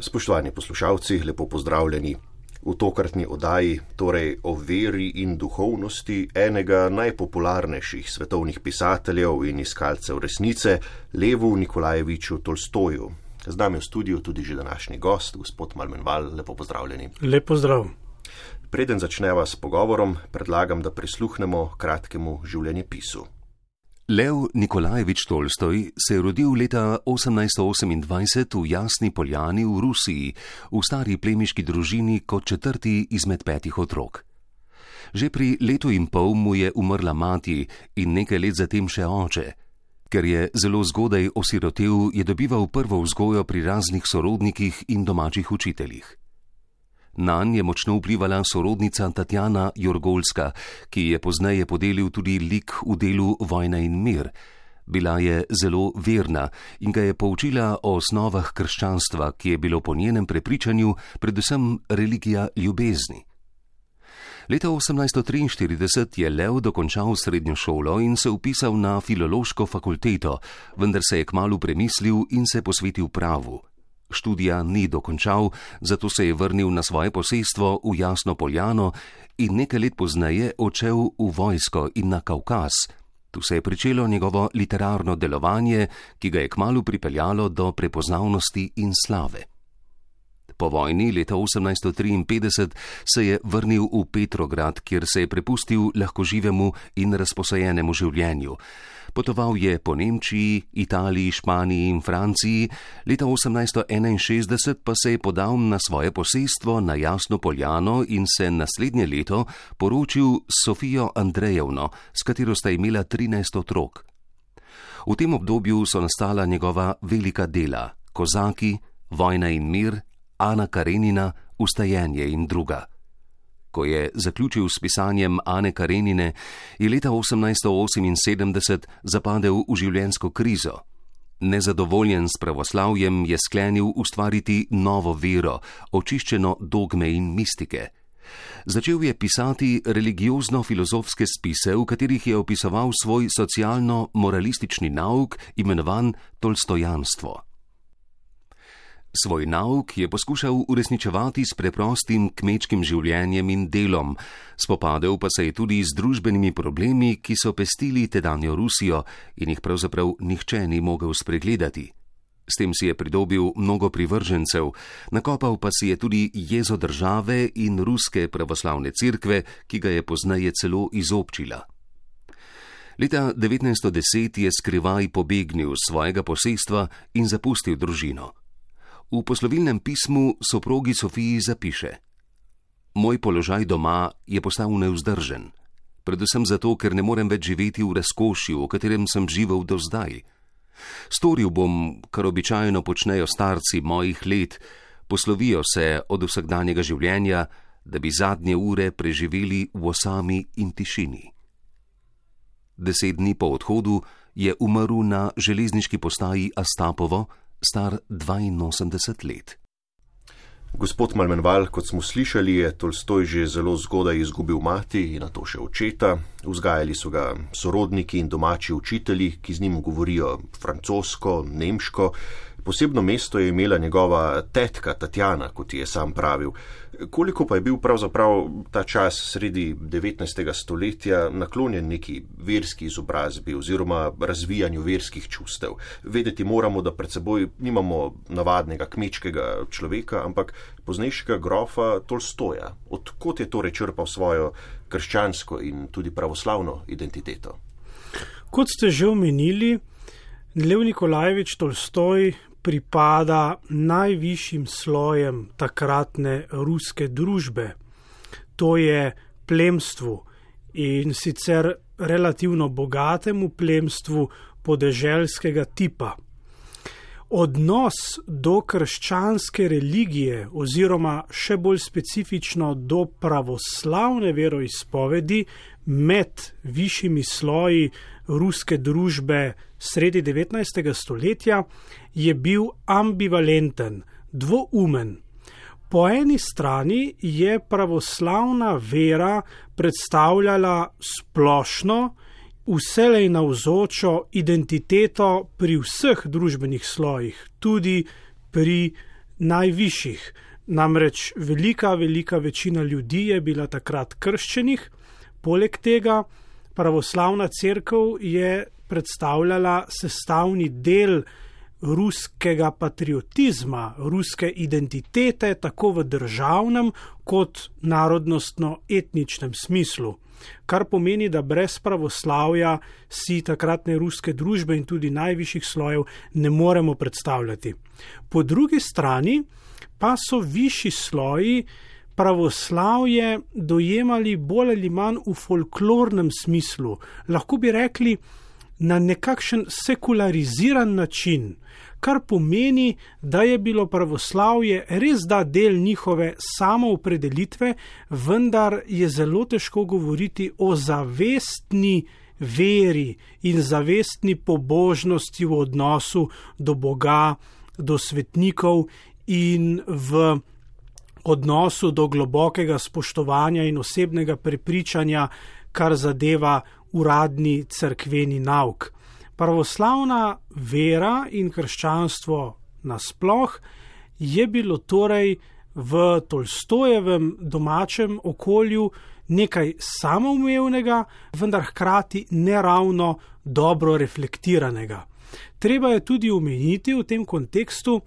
Spoštovani poslušalci, lepo pozdravljeni v tokratni oddaji, torej o veri in duhovnosti enega najpopularnejših svetovnih pisateljev in iskalcev resnice, Levu Nikolajeviču Tolstoju. Z nami v studiu tudi že današnji gost, gospod Malmenval, lepo pozdravljeni. Lepo zdrav. Preden začneva s pogovorom, predlagam, da prisluhnemo kratkemu življenjepisu. Lev Nikolajevič Tolstoj se je rodil leta 1828 v Jasni Poljani v Rusiji, v stari plemiški družini kot četrti izmed petih otrok. Že pri letu in pol mu je umrla mati in nekaj let zatem še oče. Ker je zelo zgodaj osirotel, je dobival prvo vzgojo pri raznih sorodnikih in domačih učiteljih. Na nj je močno vplivala sorodnica Tatjana Jorgolska, ki je pozneje podelil tudi lik v delu Vojna in mir. Bila je zelo verna in ga je poučila o osnovah krščanstva, ki je bilo po njenem prepričanju predvsem religija ljubezni. Leta 1843 je Lev dokončal srednjo šolo in se upisal na filološko fakulteto, vendar se je kmalo premislil in se posvetil pravu. Študija ni dokončal, zato se je vrnil na svoje posestvo v Jasno Poljano in nekaj let pozneje odšel v vojsko in na Kaukaz. Tu se je pričelo njegovo literarno delovanje, ki ga je kmalo pripeljalo do prepoznavnosti in slave. Po vojni leta 1853 se je vrnil v Petrograd, kjer se je prepustil lahkoživemu in razposajenemu življenju. Potoval je po Nemčiji, Italiji, Španiji in Franciji, leta 1861 pa se je podal na svoje posestvo na Jasno Poljano in se naslednje leto poročil s Sofijo Andrejevno, s katero sta imela 13 otrok. V tem obdobju so nastala njegova velika dela: Kozaki, Vojna in mir, Ana Karenina, Ustajenje in druga. Ko je zaključil s pisanjem Ane Karenine, je leta 1878 zapadel v življenjsko krizo. Nezadovoljen s pravoslavjem je sklenil ustvariti novo vero, očiščeno dogme in mistike. Začel je pisati religiozno-filozofske spise, v katerih je opisoval svoj socialno-moralistični nauk, imenovan Tolstojanstvo. Svoj nauk je poskušal uresničevati s preprostim kmečkim življenjem in delom, spopadel pa se je tudi z družbenimi problemi, ki so pestili tedanjo Rusijo in jih pravzaprav nihče ni mogel spregledati. S tem si je pridobil mnogo privržencev, nakopal pa si je tudi jezo države in ruske pravoslavne cerkve, ki ga je poznaje celo izobčila. Leta 1910 je skrivaj pobegnil z svojega posestva in zapustil družino. V poslovilnem pismu soprogi Sofiji zapiše: Moj položaj doma je postal neuzdržen, predvsem zato, ker ne morem več živeti v razkošju, v katerem sem živel do zdaj. Storil bom, kar običajno počnejo starci mojih let, poslovijo se od vsakdanjega življenja, da bi zadnje ure preživeli v osami in tišini. Deset dni po odhodu je umrl na železniški postaji Astapovo, star 82 let. Gospod Malmenval, kot smo slišali, je Tolstoj že zelo zgodaj izgubil mati in na to še očeta. Vzgajali so ga sorodniki in domači učitelji, ki z njim govorijo francosko, nemško. Posebno mesto je imela njegova tetka Tatjana, kot je sam pravil. Koliko pa je bil pravzaprav ta čas sredi 19. stoletja naklonjen neki verski izobrazbi oziroma razvijanju verskih čustev? Vedeti moramo, da pred seboj nimamo navadnega kmečkega človeka, ampak poznejšega grofa Tolstoja. Odkot je torej črpal svojo krščansko in tudi pravoslavno identiteto? Kot ste že omenili, Lev Nikolajevič Tolstoj pripada najvišjim slojem takratne ruske družbe, to je plemstvu in sicer relativno bogatemu plemstvu podeželskega tipa. Odnos do krščanske religije oziroma še bolj specifično do pravoslavne veroizpovedi med višjimi sloji ruske družbe sredi 19. stoletja je bil ambivalenten, dvoumen. Po eni strani je pravoslavna vera predstavljala splošno, vselej navzočo identiteto pri vseh družbenih slojih, tudi pri najvišjih. Namreč velika, velika večina ljudi je bila takrat krščenih, poleg tega pravoslavna crkva je predstavljala sestavni del ruskega patriotizma, ruske identitete, tako v državnem kot narodnostno-etničnem smislu. Kar pomeni, da brez pravoslavja si takratne ruske družbe in tudi najvišjih slojev ne moremo predstavljati. Po drugi strani pa so višji sloji pravoslavje dojemali bolj ali manj v folklornem smislu, lahko bi rekli na nekakšen sekulariziran način kar pomeni, da je bilo pravoslavje res da del njihove samoopredelitve, vendar je zelo težko govoriti o zavestni veri in zavestni pobožnosti v odnosu do Boga, do svetnikov in v odnosu do globokega spoštovanja in osebnega prepričanja, kar zadeva uradni crkveni nauk pravoslavna vera in krščanstvo nasploh je bilo torej v Tolstojevem domačem okolju nekaj samoumevnega, vendar hkrati neravno dobro reflektiranega. Treba je tudi omeniti v tem kontekstu,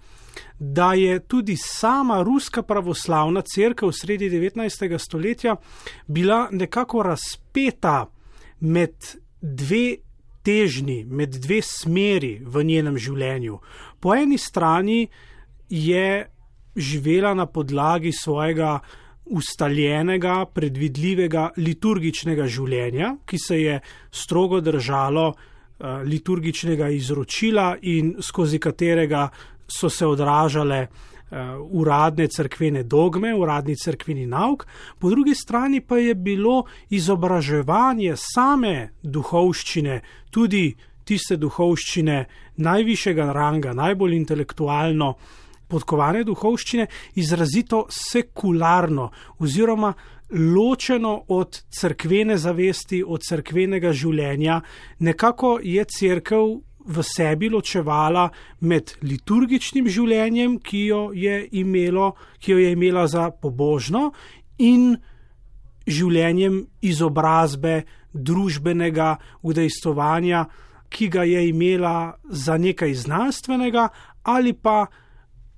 da je tudi sama ruska pravoslavna crkva v sredi 19. stoletja bila nekako razpeta med dve težni, med dve smeri v njenem življenju. Po eni strani je živela na podlagi svojega ustaljenega, predvidljivega liturgičnega življenja, ki se je strogo držalo uh, liturgičnega izročila in skozi katerega so se odražale uh, uradne crkvene dogme, uradni crkveni nauk, po drugi strani pa je bilo izobraževanje same duhovščine, tudi tiste duhovščine najvišjega ranga, najbolj intelektualno podkovane duhovščine, izrazito sekularno oziroma ločeno od crkvene zavesti, od crkvenega življenja. Nekako je crkv v sebi ločevala med liturgičnim življenjem, ki jo je, imelo, ki jo je imela za pobožno, in življenjem izobrazbe, družbenega udejstovanja, ki ga je imela za nekaj znanstvenega ali pa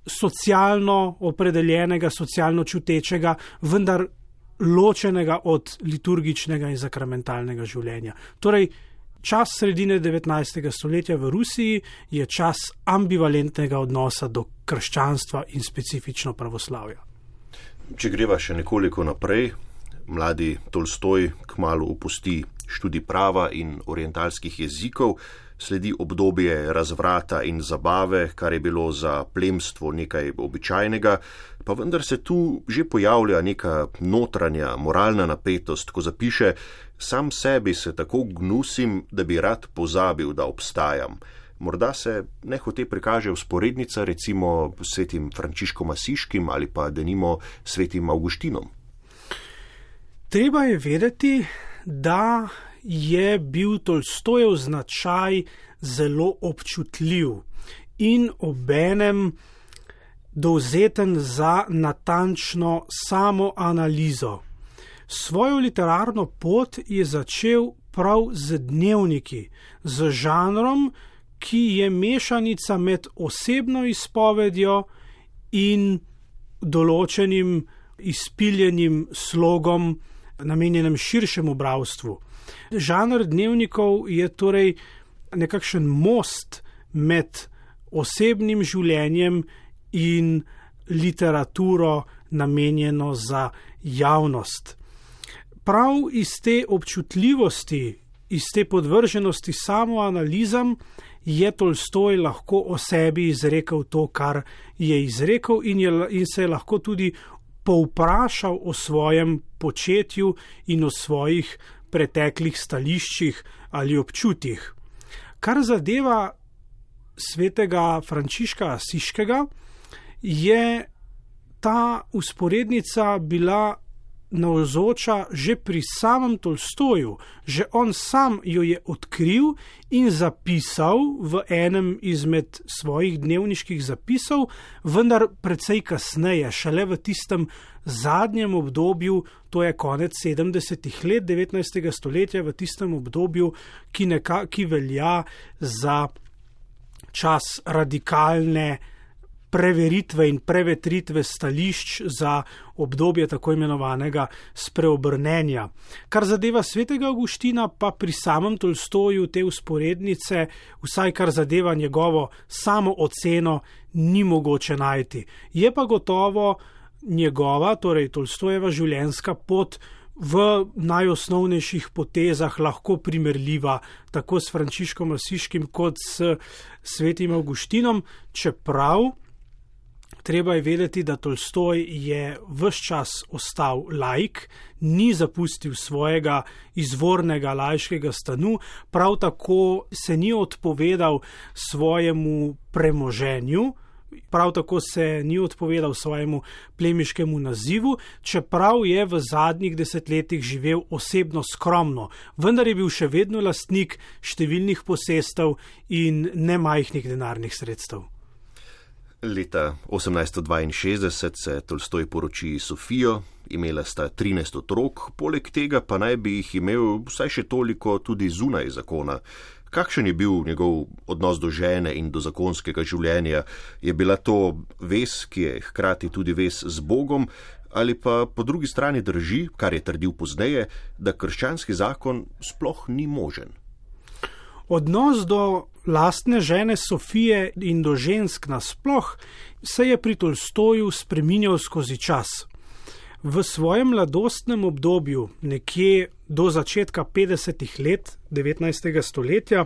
socialno opredeljenega, socialno čutečega, vendar ločenega od liturgičnega in sakramentalnega življenja. Torej, Čas sredine 19. stoletja v Rusiji je čas ambivalentnega odnosa do krščanstva in specifično pravoslavja. Če greva še nekoliko naprej, mladi Tolstoj kmalo opusti študij prava in orientalskih jezikov, sledi obdobje razvrata in zabave, kar je bilo za plemstvo nekaj običajnega, pa vendar se tu že pojavlja neka notranja moralna napetost, ko zapiše: Sam sebi se tako gnusim, da bi rad pozabil, da obstajam. Morda se nehote prikaže usporednica recimo svetim Frančiškom Asiškim ali pa denimo svetim Augustinom. Treba je vedeti, da je bil Tolstojev značaj zelo občutljiv in obenem dovzeten za natančno samoanalizo. Svojo literarno pot je začel prav z dnevniki, z žanrom, ki je mešanica med osebno izpovedjo in določenim izpiljenim slogom, namenjenem širšemu bravstvu. Žanr dnevnikov je torej nekakšen most med osebnim življenjem in literaturo, namenjeno za javnost. Prav iz te občutljivosti, iz te podvrženosti samoanalizam, je Tolstoj lahko o sebi izrekel to, kar je izrekel, in, je, in se je lahko tudi povprašal o svojem početju in o svojih preteklih stališčih ali občutjih. Kar zadeva svetega Frančiška Siškega, je ta usporednica bila navzoča že pri samem Tolstoju, že on sam jo je odkril in zapisal v enem izmed svojih dnevniških zapisov, vendar precej kasneje, šele v tistem zadnjem obdobju, to je konec 70-ih let 19. stoletja, v tistem obdobju, ki, neka, ki velja za čas radikalne preveritve in prevetritve stališč za obdobje tako imenovanega spreobrnenja. Kar zadeva svetega Augustina, pa pri samem Tolstoju te usporednice, vsaj kar zadeva njegovo samo oceno, ni mogoče najti. Je pa gotovo njegova, torej Tolstojeva življenjska pot, V najosnovnejših potezah lahko primerljiva tako s Frančiškom Asiškim kot s svetim Augustinom, čeprav treba je vedeti, da Tolstoj je vse čas ostal laik, ni zapustil svojega izvornega lajškega stanu, prav tako se ni odpovedal svojemu premoženju. Prav tako se ni odpovedal svojemu plemiškemu nazivu, čeprav je v zadnjih desetletjih živel osebno skromno, vendar je bil še vedno lastnik številnih posestev in nemajhnih denarnih sredstev. Leta 1862 se Tolstoj poroči Sofijo, imela sta 13 otrok, poleg tega pa naj bi jih imel vsaj še toliko tudi zunaj zakona. Kakšen je bil njegov odnos do žene in do zakonskega življenja? Je bila to ves, ki je hkrati tudi ves z Bogom, ali pa po drugi strani drži, kar je trdil pozneje, da krščanski zakon sploh ni možen? Odnos do lastne žene Sofije in do žensk nasploh se je pri Tolstoju spreminjal skozi čas. V svojem mladostnem obdobju, nekje do začetka 50-ih let 19. stoletja,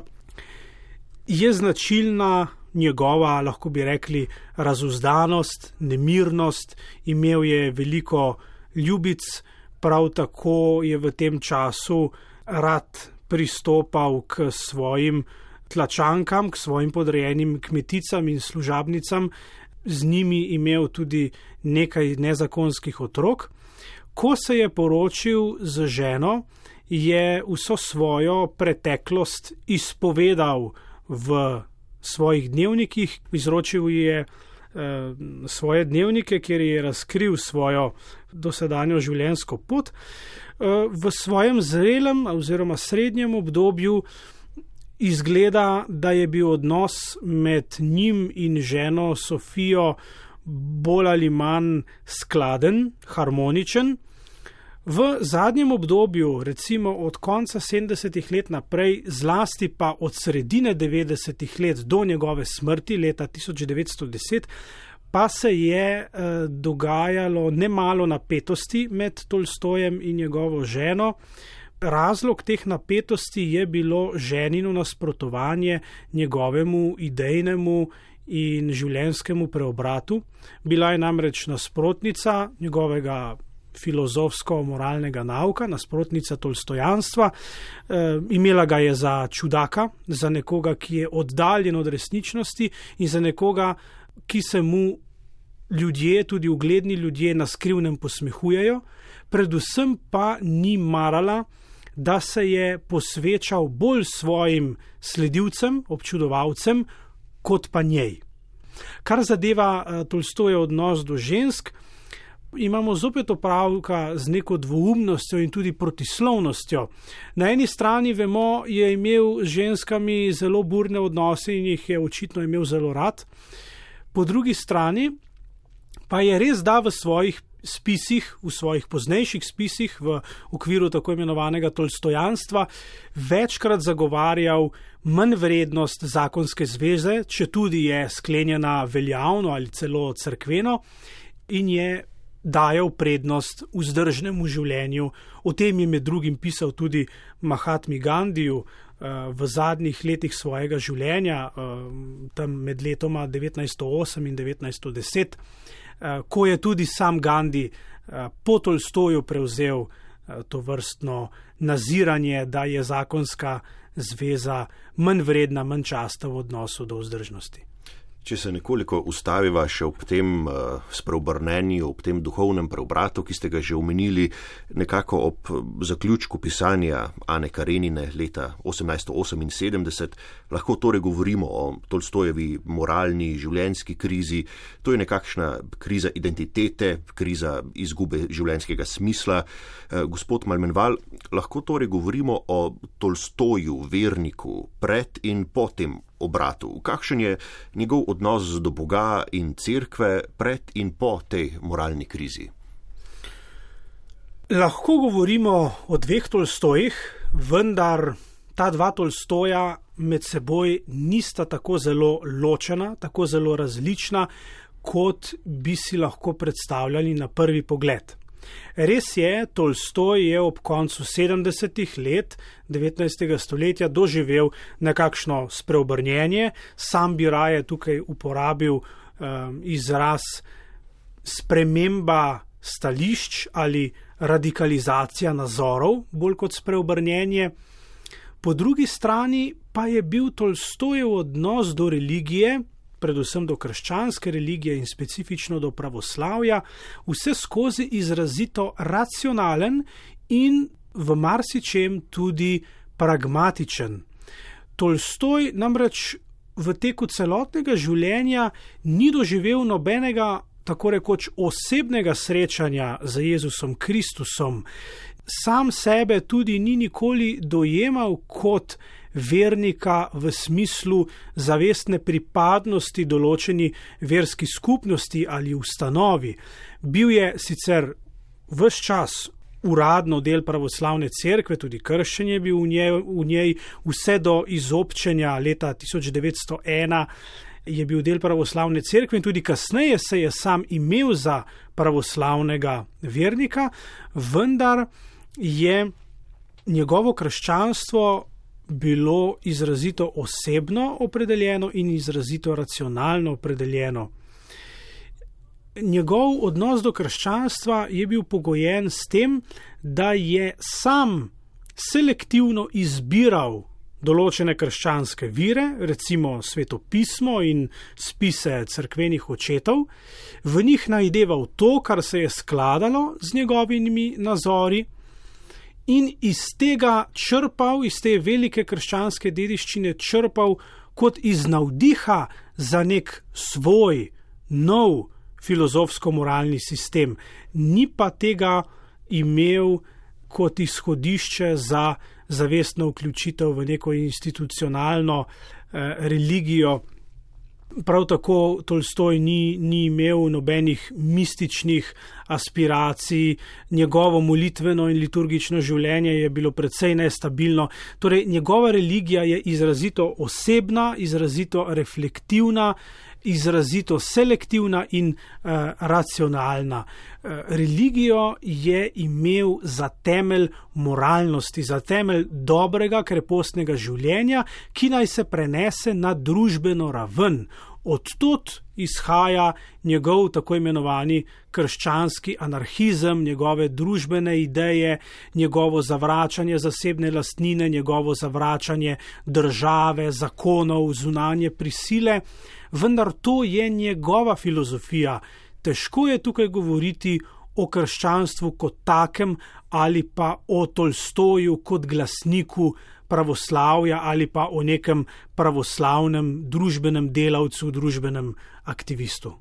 je značilna njegova, lahko bi rekli, razuzdanost, nemirnost, imel je veliko ljubic, prav tako je v tem času rad pristopal k svojim tlačankam, k svojim podrejenim kmeticam in služabnicam, z njimi imel tudi nekaj nezakonskih otrok. Ko se je poročil z ženo, je vso svojo preteklost izpovedal v svojih dnevnikih, izročil je eh, svoje dnevnike, kjer je razkril svojo dosedanjo življenjsko pot. Eh, v svojem zrelem oziroma srednjem obdobju izgleda, da je bil odnos med njim in ženo Sofijo bolj ali manj skladen, harmoničen. V zadnjem obdobju, recimo od konca 70-ih let naprej, zlasti pa od sredine 90-ih let do njegove smrti leta 1910, pa se je eh, dogajalo nemalo napetosti med Tolstojem in njegovo ženo. Razlog teh napetosti je bilo ženino nasprotovanje njegovemu idejnemu in življenjskemu preobratu. Bila je namreč nasprotnica njegovega filozofsko-moralnega nauka, nasprotnica tolstojanstva. E, imela ga je za čudaka, za nekoga, ki je oddaljen od resničnosti in za nekoga, ki se mu ljudje, tudi ugledni ljudje, na skrivnem posmehujejo, predvsem pa ni marala, da se je posvečal bolj svojim sledilcem, občudovalcem, kot pa njej. Kar zadeva uh, Tolstojev odnos do žensk, imamo zopet opravka z neko dvoumnostjo in tudi protislovnostjo. Na eni strani vemo, je imel z ženskami zelo burne odnose in jih je očitno imel zelo rad, po drugi strani pa je res da v svojih spisih, v svojih poznejših spisih v okviru tako imenovanega tolstojanstva večkrat zagovarjal manj vrednost zakonske zveze, če tudi je sklenjena veljavno ali celo crkveno in je dajal prednost vzdržnemu življenju. O tem je med drugim pisal tudi Mahatmi Gandiju uh, v zadnjih letih svojega življenja, uh, tam med letoma 1908 in 1910. Eh, ko je tudi sam Gandhi eh, po Tolstoju prevzel eh, to vrstno naziranje, da je zakonska zveza manj vredna, manj časta v odnosu do vzdržnosti. Če se nekoliko ustaviva še ob tem uh, spreobrnenju, ob tem duhovnem preobratu, ki ste ga že omenili, nekako ob zaključku pisanja Ane Karenine leta 1878, lahko torej govorimo o Tolstojevi moralni življenjski krizi. To je nekakšna kriza identitete, kriza izgube življenjskega smisla. Uh, gospod Malmenval, lahko torej govorimo o Tolstoju, verniku, pred in potem obratu. Kakšen je njegov odnos do Boga in cerkve pred in po tej moralni krizi? Lahko govorimo o dveh Tolstojih, vendar ta dva Tolstoja med seboj nista tako zelo ločena, tako zelo različna, kot bi si lahko predstavljali na prvi pogled. Res je, Tolstoj je ob koncu 70-ih let 19. stoletja doživel nekakšno spreobrnjenje, sam bi raje tukaj uporabil um, izraz sprememba stališč ali radikalizacija nazorov, bolj kot spreobrnjenje. Po drugi strani pa je bil Tolstojev odnos do religije, predvsem do krščanske religije in specifično do pravoslavja, vse skozi izrazito racionalen in v marsičem tudi pragmatičen. Tolstoj namreč v teku celotnega življenja ni doživel nobenega tako rekoč osebnega srečanja z Jezusom Kristusom, sam sebe tudi ni nikoli dojemal kot vernika v smislu zavestne pripadnosti določeni verski skupnosti ali ustanovi. Bil je sicer vse čas uradno del pravoslavne cerkve, tudi krščenje je bil v njej, v njej vse do izobčenja leta 1901. Je bil del pravoslavne cerkve in tudi kasneje se je sam imel za pravoslavnega vernika, vendar je njegovo krščanstvo bilo izrazito osebno opredeljeno in izrazito racionalno opredeljeno. Njegov odnos do krščanstva je bil pogojen s tem, da je sam selektivno izbiral določene krščanske vire, recimo svetopismo in spise crkvenih očetov, v njih najdeval to, kar se je skladalo z njegovimi nazori in iz tega črpal, iz te velike krščanske dediščine, črpal kot iz navdiha za nek svoj, nov filozofsko-moralni sistem. Ni pa tega imel kot izhodišče za zavestno vključitev v neko institucionalno eh, religijo. Prav tako Tolstoj ni, ni imel nobenih mističnih aspiracij, njegovo molitveno in liturgično življenje je bilo precej nestabilno. Torej, njegova religija je izrazito osebna, izrazito reflektivna, izrazito selektivna in uh, racionalna. Uh, religijo je imel za temelj moralnosti, za temelj dobrega, krepostnega življenja, ki naj se prenese na družbeno raven. Odtud izhaja njegov tako imenovani krščanski anarhizem, njegove družbene ideje, njegovo zavračanje zasebne lastnine, njegovo zavračanje države, zakonov, zunanje prisile vendar to je njegova filozofija. Težko je tukaj govoriti o krščanstvu kot takem ali pa o Tolstoju kot glasniku pravoslavja ali pa o nekem pravoslavnem družbenem delavcu, družbenem aktivistu.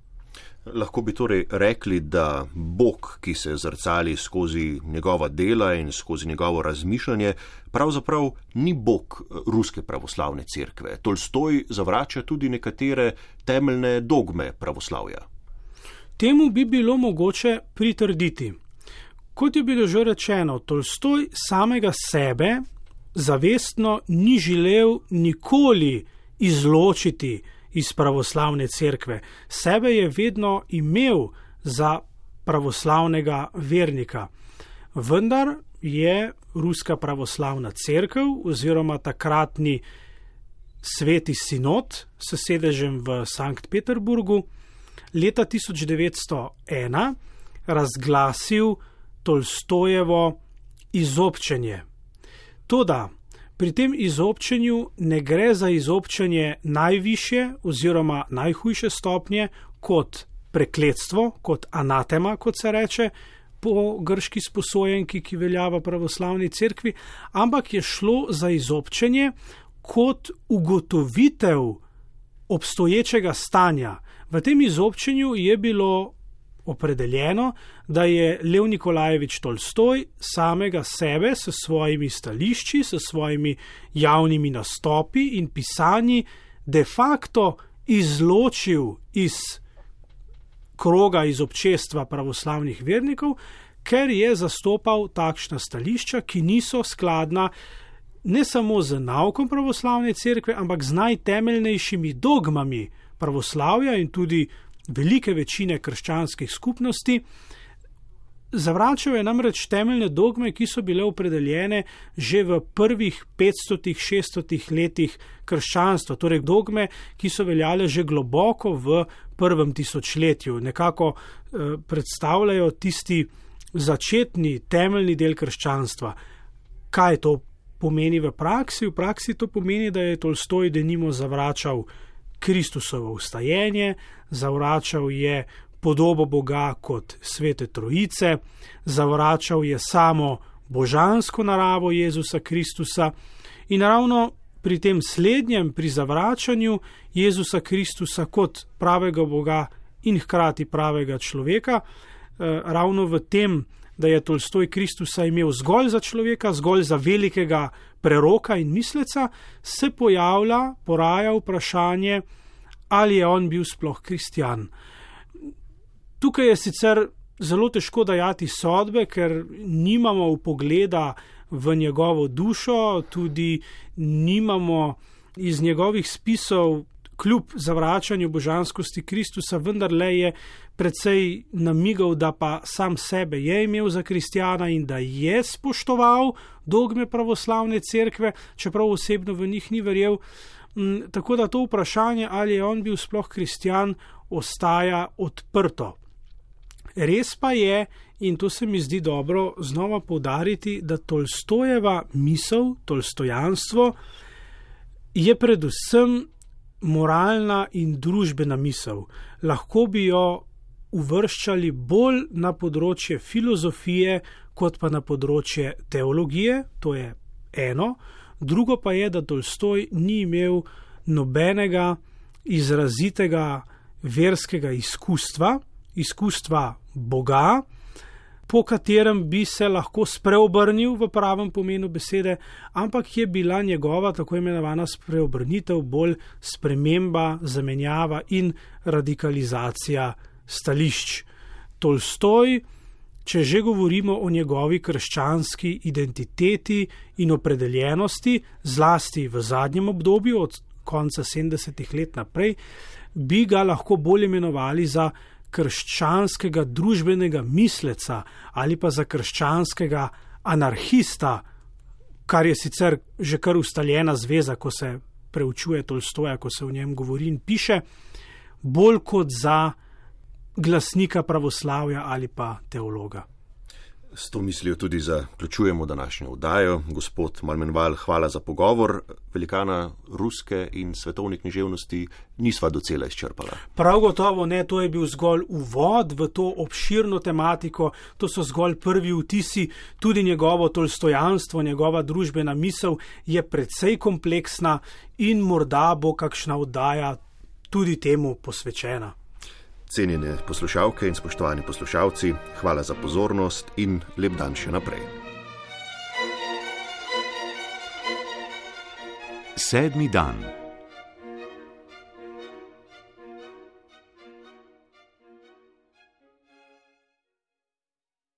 Lahko bi torej rekli, da Bog, ki se zrcali skozi njegova dela in skozi njegovo razmišljanje, pravzaprav ni Bog ruske pravoslavne cerkve. Tolstoj zavrača tudi nekatere temeljne dogme pravoslavja. Temu bi bilo mogoče pritrditi. Kot je bilo že rečeno, Tolstoj samega sebe zavestno ni želel nikoli izločiti iz pravoslavne cerkve. Sebe je vedno imel za pravoslavnega vernika. Vendar je ruska pravoslavna cerkev oziroma takratni sveti sinod s sedežem v Sankt Peterburgu leta 1901 razglasil Tolstojevo izobčenje. Toda Pri tem izobčenju ne gre za izobčenje najviše oziroma najhujše stopnje kot prekletstvo, kot anatema, kot se reče po grški sposojenki, ki velja v pravoslavni cerkvi, ampak je šlo za izobčenje kot ugotovitev obstoječega stanja. V tem izobčenju je bilo opredeljeno, da je Lev Nikolajevič Tolstoj samega sebe s svojimi stališči, s svojimi javnimi nastopi in pisanji de facto izločil iz kroga, iz občestva pravoslavnih vernikov, ker je zastopal takšna stališča, ki niso skladna ne samo z naukom pravoslavne cerkve, ampak z najtemeljnejšimi dogmami pravoslavja in tudi velike večine krščanskih skupnosti. Zavračal je namreč temeljne dogme, ki so bile opredeljene že v prvih 500-600 letih krščanstva, torej dogme, ki so veljale že globoko v prvem tisočletju, nekako eh, predstavljajo tisti začetni, temeljni del krščanstva. Kaj to pomeni v praksi? V praksi to pomeni, da je Tolstoj denimo zavračal Kristusovo ustajenje, zavračal je podobo Boga kot svete trojice, zavračal je samo božansko naravo Jezusa Kristusa in ravno pri tem slednjem, pri zavračanju Jezusa Kristusa kot pravega Boga in hkrati pravega človeka, eh, ravno v tem, da je Tolstoj Kristusa imel zgolj za človeka, zgolj za velikega preroka in misleca, se pojavlja, poraja vprašanje, ali je on bil sploh kristjan. Tukaj je sicer zelo težko dajati sodbe, ker nimamo upogleda v njegovo dušo, tudi nimamo iz njegovih spisov, kljub zavračanju božanskosti Kristusa, vendar le je precej namigal, da pa sam sebe je imel za kristjana in da je spoštoval dogme pravoslavne cerkve, čeprav osebno v njih ni verjel. Mm, tako da to vprašanje, ali je on bil sploh kristjan, ostaja odprto. Res pa je, in to se mi zdi dobro znova povdariti, da Tolstojeva misel, tolstojanstvo je predvsem moralna in družbena misel. Lahko bi jo uvrščali bolj na področje filozofije, kot pa na področje teologije, to je eno, drugo pa je, da Tolstoj ni imel nobenega izrazitega verskega izkustva, izkustva Boga, po katerem bi se lahko spreobrnil v pravem pomenu besede, ampak je bila njegova tako imenovana spreobrnitev bolj sprememba, zamenjava in radikalizacija stališč. Tolstoj, če že govorimo o njegovi krščanski identiteti in opredeljenosti, zlasti v zadnjem obdobju, od konca 70-ih let naprej, bi ga lahko bolj imenovali za krščanskega družbenega misleca ali pa za krščanskega anarhista, kar je sicer že kar ustaljena zveza, ko se preučuje Tolstoja, ko se o njem govori in piše, bolj kot za glasnika pravoslavja ali pa teologa. S to mislijo tudi zaključujemo današnjo vdajo. Gospod Malmenval, hvala za pogovor. Velikana ruske in svetovne književnosti nisva docela izčrpala. Prav gotovo ne, to je bil zgolj uvod v to obširno tematiko, to so zgolj prvi vtisi, tudi njegovo tolstojanstvo, njegova družbena misel je precej kompleksna in morda bo kakšna vdaja tudi temu posvečena. Cenjene poslušalke in spoštovani poslušalci, hvala za pozornost in lep dan še naprej. Sedmi dan.